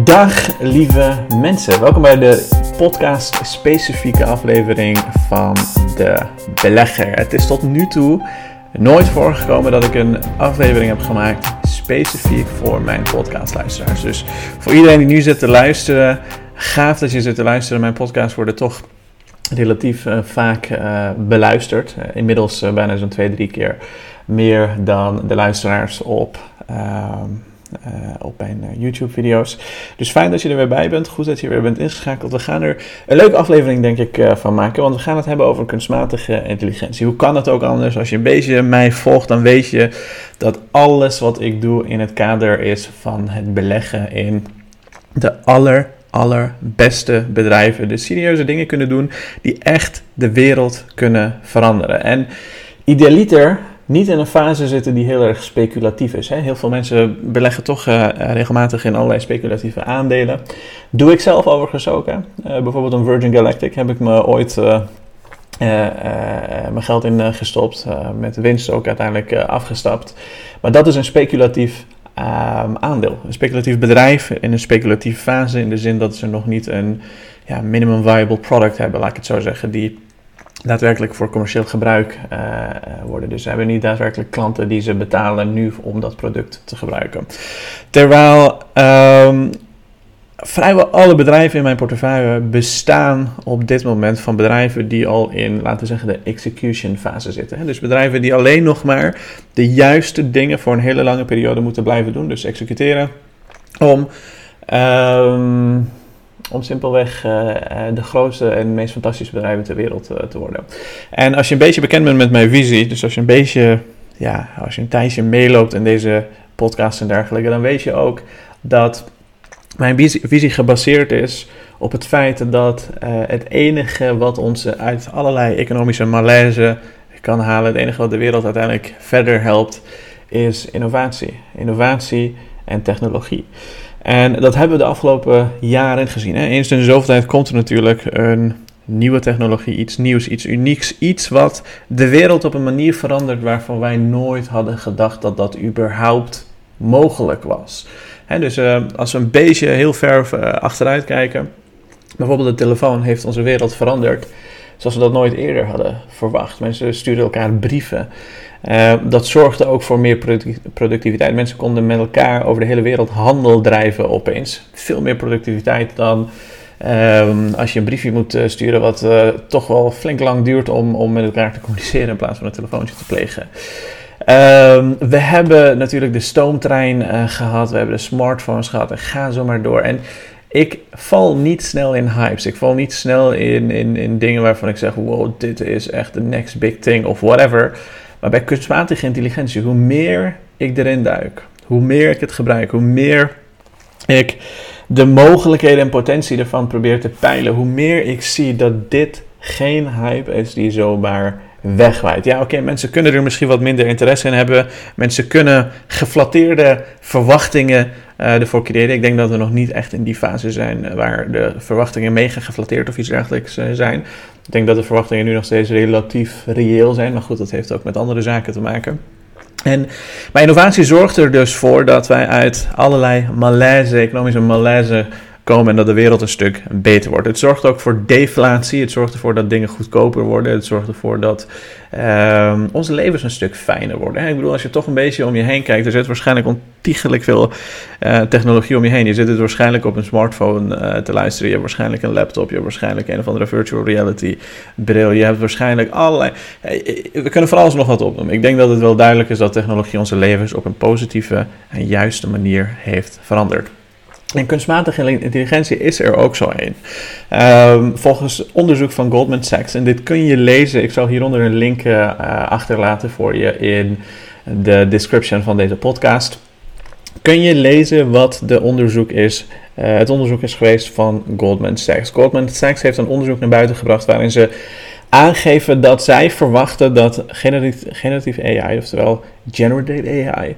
Dag lieve mensen, welkom bij de podcast specifieke aflevering van de belegger. Het is tot nu toe nooit voorgekomen dat ik een aflevering heb gemaakt specifiek voor mijn podcastluisteraars. Dus voor iedereen die nu zit te luisteren, gaaf dat je zit te luisteren. Mijn podcasts worden toch relatief uh, vaak uh, beluisterd. Uh, inmiddels bijna zo'n twee, drie keer meer dan de luisteraars op ehm, op mijn uh, YouTube-video's. Dus fijn dat je er weer bij bent. Goed dat je weer bent ingeschakeld. We gaan er een leuke aflevering, denk ik, uh, van maken. Want we gaan het hebben over kunstmatige intelligentie. Hoe kan het ook anders? Als je een beetje mij volgt, dan weet je dat alles wat ik doe in het kader is van het beleggen in de aller allerbeste bedrijven. De serieuze dingen kunnen doen die echt de wereld kunnen veranderen. En idealiter niet in een fase zitten die heel erg speculatief is. Hè. Heel veel mensen beleggen toch uh, regelmatig in allerlei speculatieve aandelen. Doe ik zelf overigens ook. Uh, bijvoorbeeld een Virgin Galactic heb ik me ooit mijn geld in gestopt. met winst ook uiteindelijk afgestapt. Maar dat is een speculatief um, aandeel. Een speculatief bedrijf in een speculatieve fase. In de zin dat ze nog niet een ja, minimum viable product hebben, laat ik het zo zeggen. Die daadwerkelijk voor commercieel gebruik uh, worden. Dus ze hebben niet daadwerkelijk klanten die ze betalen nu om dat product te gebruiken. Terwijl um, vrijwel alle bedrijven in mijn portefeuille bestaan op dit moment van bedrijven die al in, laten we zeggen, de execution fase zitten. Dus bedrijven die alleen nog maar de juiste dingen voor een hele lange periode moeten blijven doen. Dus executeren om. Um, om simpelweg uh, de grootste en meest fantastische bedrijven ter wereld uh, te worden. En als je een beetje bekend bent met mijn visie, dus als je een beetje, ja, als je een tijdje meeloopt in deze podcast en dergelijke, dan weet je ook dat mijn visie gebaseerd is op het feit dat het enige wat ons uit allerlei economische malaise kan halen, het enige wat de wereld uiteindelijk verder helpt, is innovatie. Innovatie en technologie. En dat hebben we de afgelopen jaren gezien. Hè. Eens in de zoveel tijd komt er natuurlijk een nieuwe technologie, iets nieuws, iets unieks, iets wat de wereld op een manier verandert waarvan wij nooit hadden gedacht dat dat überhaupt mogelijk was. Hè, dus uh, als we een beetje heel ver uh, achteruit kijken, bijvoorbeeld de telefoon heeft onze wereld veranderd zoals we dat nooit eerder hadden verwacht. Mensen sturen elkaar brieven. Uh, dat zorgde ook voor meer productiviteit. Mensen konden met elkaar over de hele wereld handel drijven opeens. Veel meer productiviteit dan um, als je een briefje moet uh, sturen, wat uh, toch wel flink lang duurt om, om met elkaar te communiceren in plaats van een telefoontje te plegen. Um, we hebben natuurlijk de stoomtrein gehad, we hebben de smartphones gehad en ga zo maar door. En ik val niet snel in hypes. Ik val niet snel in, in, in dingen waarvan ik zeg: wow, dit is echt de next big thing of whatever. Maar bij kunstmatige intelligentie, hoe meer ik erin duik, hoe meer ik het gebruik, hoe meer ik de mogelijkheden en potentie ervan probeer te peilen, hoe meer ik zie dat dit geen hype is die zomaar wegwaait. Ja, oké, mensen kunnen er misschien wat minder interesse in hebben. Mensen kunnen geflatteerde verwachtingen uh, ervoor creëren. Ik denk dat we nog niet echt in die fase zijn uh, waar de verwachtingen mega geflatteerd of iets dergelijks uh, zijn. Ik denk dat de verwachtingen nu nog steeds relatief reëel zijn. Maar goed, dat heeft ook met andere zaken te maken. En, maar innovatie zorgt er dus voor dat wij uit allerlei malaise, economische malaise komen en dat de wereld een stuk beter wordt. Het zorgt ook voor deflatie, het zorgt ervoor dat dingen goedkoper worden, het zorgt ervoor dat uh, onze levens een stuk fijner worden. Ik bedoel, als je toch een beetje om je heen kijkt, er zit waarschijnlijk ontiegelijk veel uh, technologie om je heen. Je zit het waarschijnlijk op een smartphone uh, te luisteren, je hebt waarschijnlijk een laptop, je hebt waarschijnlijk een of andere virtual reality bril, je hebt waarschijnlijk allerlei... Eh, we kunnen van alles nog wat opnoemen. Ik denk dat het wel duidelijk is dat technologie onze levens op een positieve en juiste manier heeft veranderd. En kunstmatige intelligentie is er ook zo een. Um, volgens onderzoek van Goldman Sachs, en dit kun je lezen, ik zal hieronder een link uh, achterlaten voor je in de description van deze podcast. Kun je lezen wat de onderzoek is? Uh, het onderzoek is geweest van Goldman Sachs. Goldman Sachs heeft een onderzoek naar buiten gebracht waarin ze aangeven dat zij verwachten dat generatieve AI, oftewel generative AI,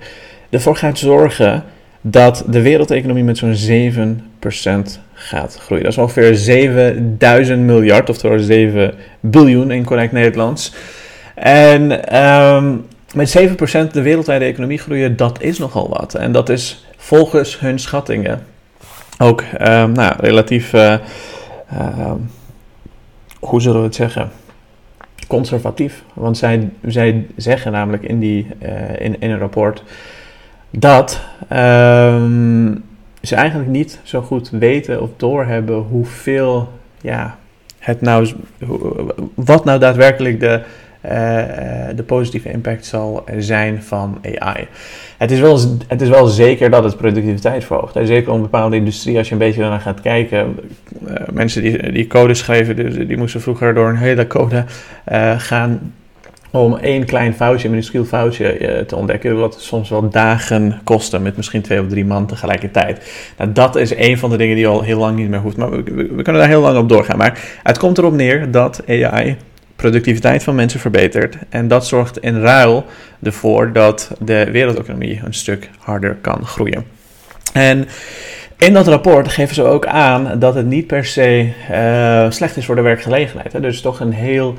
ervoor gaat zorgen dat de wereldeconomie met zo'n 7% gaat groeien. Dat is ongeveer 7000 miljard, oftewel 7 biljoen in correct Nederlands. En um, met 7% de wereldwijde economie groeien, dat is nogal wat. En dat is volgens hun schattingen ook ehm, nou, relatief, uh, hoe zullen we het zeggen, conservatief. Want zij, zij zeggen namelijk in, die, uh, in, in een rapport dat um, ze eigenlijk niet zo goed weten of doorhebben hoeveel, ja, het nou, wat nou daadwerkelijk de, uh, de positieve impact zal zijn van AI. Het is, wel, het is wel zeker dat het productiviteit verhoogt. Zeker om bepaalde industrie, als je een beetje naar gaat kijken. Uh, mensen die, die code schreven, die, die moesten vroeger door een hele code gaan om één klein foutje, een minuscuul foutje uh, te ontdekken, wat soms wel dagen kostte met misschien twee of drie man tegelijkertijd. Nou, dat is een van de dingen die al heel lang niet meer hoeft, maar we, kunnen daar heel lang op doorgaan. Maar het komt erop neer dat AI productiviteit van mensen verbetert en dat zorgt in ruil ervoor dat de wereldeconomie een stuk harder kan groeien. En in dat rapport geven ze ook aan dat het niet per se uh, slecht is voor de werkgelegenheid. Hè? Dus toch een heel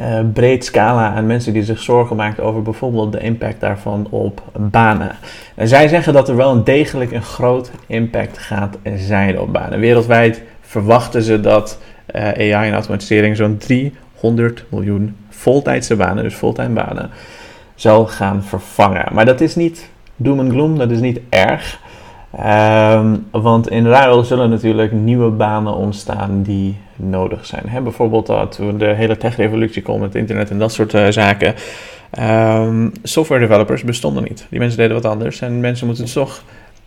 uh, breed scala aan mensen die zich zorgen maken over bijvoorbeeld de impact daarvan op banen. En zij zeggen dat er wel een degelijk een groot impact gaat zijn op banen. Wereldwijd verwachten ze dat uh, AI en automatisering zo'n 300 miljoen voltijdse banen, dus fulltime banen, zal gaan vervangen. Maar dat is niet doom en gloom, dat is niet erg. Um, want in ruil zullen natuurlijk nieuwe banen ontstaan die nodig zijn. Hè, bijvoorbeeld dat toen de hele tech-revolutie kwam met internet en dat soort uh, zaken. Um, software developers bestonden niet. Die mensen deden wat anders. En mensen moeten toch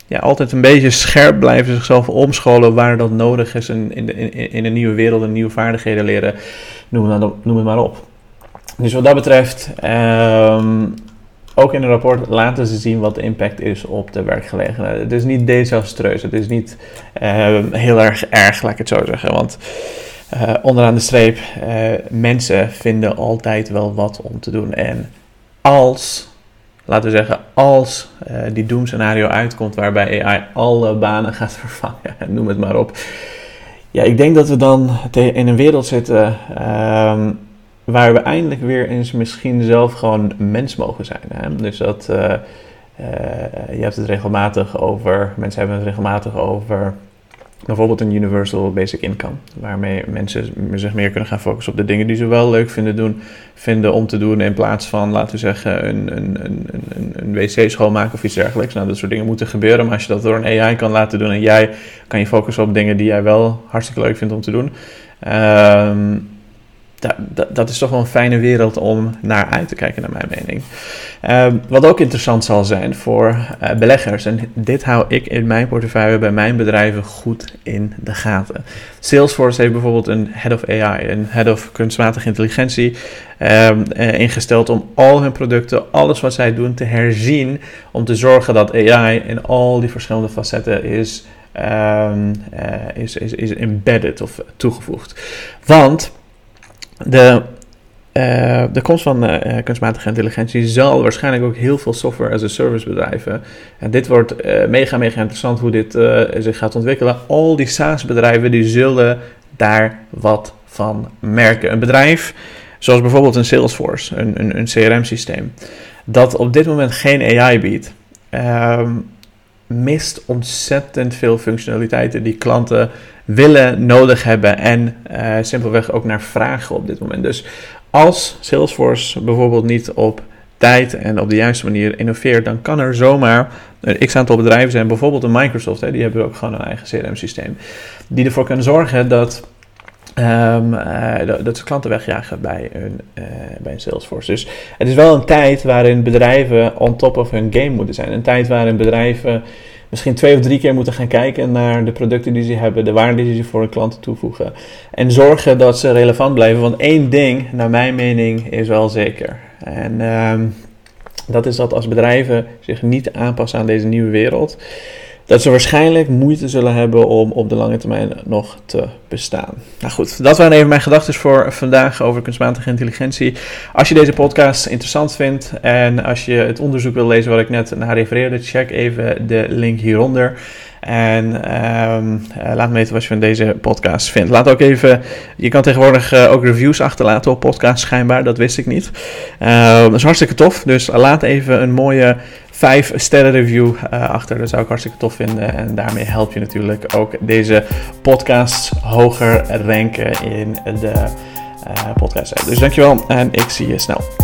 ja, altijd een beetje scherp blijven, zichzelf omscholen waar dat nodig is. En in, de, in, in een nieuwe wereld, en nieuwe vaardigheden leren. Noem het, noem het maar op. Dus wat dat betreft um, ook in het rapport laten ze zien wat de impact is op de werkgelegenheid. Het is niet desastreus, het is niet uh, heel erg erg, laat ik het zo zeggen. Want uh, onderaan de streep, uh, mensen vinden altijd wel wat om te doen. En als, laten we zeggen, als die doemscenario uitkomt waarbij AI alle banen gaat vervangen, noem het maar op. Ja, ik denk dat we dan in een wereld zitten ehm, waar we eindelijk weer eens misschien zelf gewoon mens mogen zijn. Hè? Dus dat, uh, uh, je hebt het regelmatig over, mensen hebben het regelmatig over bijvoorbeeld een universal basic income, waarmee mensen zich meer kunnen gaan focussen op de dingen die ze wel leuk vinden, doen, vinden om te doen, in plaats van, laten we zeggen, een, een, een, een, een wc schoonmaken of iets dergelijks. Nou, dat soort dingen moeten gebeuren, maar als je dat door een AI kan laten doen en jij kan je focussen op dingen die jij wel hartstikke leuk vindt om te doen, um, dat, is toch wel een fijne wereld om naar uit te kijken, naar mijn mening. Uh, wat ook interessant zal zijn voor uh, beleggers, en dit hou ik in mijn portefeuille bij mijn bedrijven goed in de gaten. Salesforce heeft bijvoorbeeld een head of AI, een head of kunstmatige intelligentie, uh, ingesteld om al hun producten, alles wat zij doen, te herzien. Om te zorgen dat AI in al die verschillende facetten is, ehm, eh, is, is, is embedded of toegevoegd. Want de, uh, de komst van uh, kunstmatige intelligentie zal waarschijnlijk ook heel veel software as a service bedrijven. En dit wordt mega, mega interessant hoe dit zich gaat ontwikkelen. Al die SaaS bedrijven die zullen daar wat van merken. Een bedrijf zoals bijvoorbeeld een Salesforce, een, een, een CRM-systeem, dat op dit moment geen AI biedt. Um, mist ontzettend veel functionaliteiten die klanten willen, nodig hebben en uh, simpelweg ook naar vragen op dit moment. Dus als Salesforce bijvoorbeeld niet op tijd en op de juiste manier innoveert, dan kan er zomaar een x aantal bedrijven zijn, bijvoorbeeld een Microsoft, hè, die hebben ook gewoon een eigen CRM-systeem, die ervoor kunnen zorgen dat Um, uh, dat ze klanten wegjagen bij een, uh, bij een Salesforce. Dus het is wel een tijd waarin bedrijven on top of hun game moeten zijn. Een tijd waarin bedrijven misschien twee of drie keer moeten gaan kijken naar de producten die ze hebben, de waarde die ze voor hun klanten toevoegen. En zorgen dat ze relevant blijven. Want één ding, naar mijn mening, is wel zeker. En um, dat is dat als bedrijven zich niet aanpassen aan deze nieuwe wereld dat ze waarschijnlijk moeite zullen hebben om op de lange termijn nog te bestaan. Nou goed, dat waren even mijn gedachten voor vandaag over kunstmatige intelligentie. Als je deze podcast interessant vindt en als je het onderzoek wil lezen wat ik net naar refereerde, check even de link hieronder. En ehm, laat me weten wat je van deze podcast vindt. Laat ook even, je kan tegenwoordig ook reviews achterlaten op podcast schijnbaar, dat wist ik niet. Ehm, dat is hartstikke tof, dus laat even een mooie 5 sterren review achter. Dat zou ik hartstikke tof vinden. En daarmee help je natuurlijk ook deze podcasts hoger ranken in de uh, podcast. Dus dankjewel en ik zie je snel.